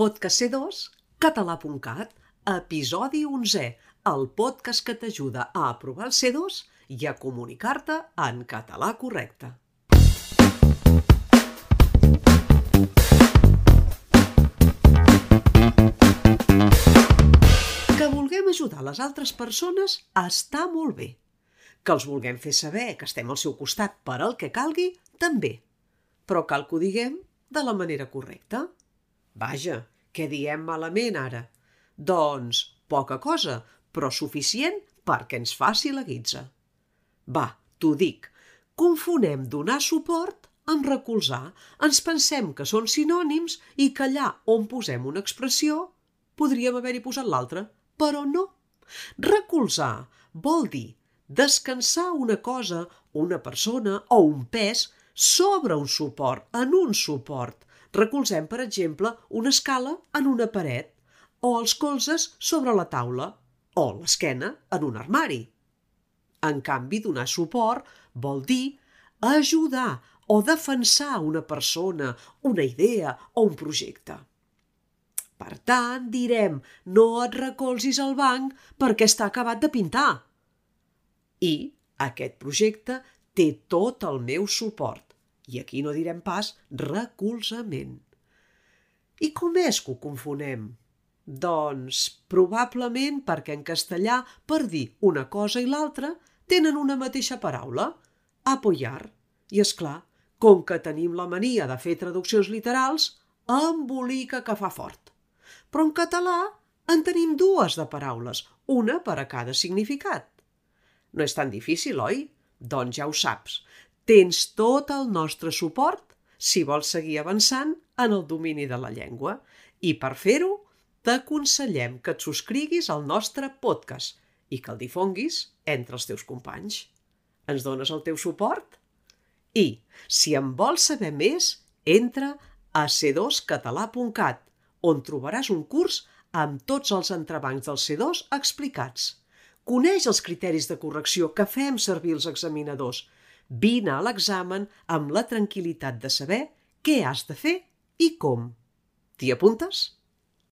Podcast C2, català.cat, episodi 11, el podcast que t'ajuda a aprovar el C2 i a comunicar-te en català correcte. Que vulguem ajudar les altres persones està molt bé. Que els vulguem fer saber que estem al seu costat per al que calgui, també. Però cal que ho diguem de la manera correcta. Vaja, què diem malament ara? Doncs poca cosa, però suficient perquè ens faci la guitza. Va, t'ho dic, confonem donar suport amb recolzar. Ens pensem que són sinònims i que allà on posem una expressió podríem haver-hi posat l'altra, però no. Recolzar vol dir descansar una cosa, una persona o un pes sobre un suport, en un suport. Recolzem, per exemple, una escala en una paret, o els colzes sobre la taula, o l'esquena en un armari. En canvi, donar suport vol dir ajudar o defensar una persona, una idea o un projecte. Per tant, direm, no et recolzis al banc perquè està acabat de pintar. I aquest projecte té tot el meu suport. I aquí no direm pas recolzament. I com és que ho confonem? Doncs probablement perquè en castellà per dir una cosa i l'altra tenen una mateixa paraula, apoyar. I és clar, com que tenim la mania de fer traduccions literals, embolica que fa fort. Però en català en tenim dues de paraules, una per a cada significat. No és tan difícil, oi? Doncs ja ho saps. Tens tot el nostre suport si vols seguir avançant en el domini de la llengua. I per fer-ho, t'aconsellem que et subscriguis al nostre podcast i que el difonguis entre els teus companys. Ens dones el teu suport? I, si en vols saber més, entra a c2català.cat on trobaràs un curs amb tots els entrebancs del C2 explicats. Coneix els criteris de correcció que fem servir els examinadors. Vine a l'examen amb la tranquil·litat de saber què has de fer i com. T'hi apuntes?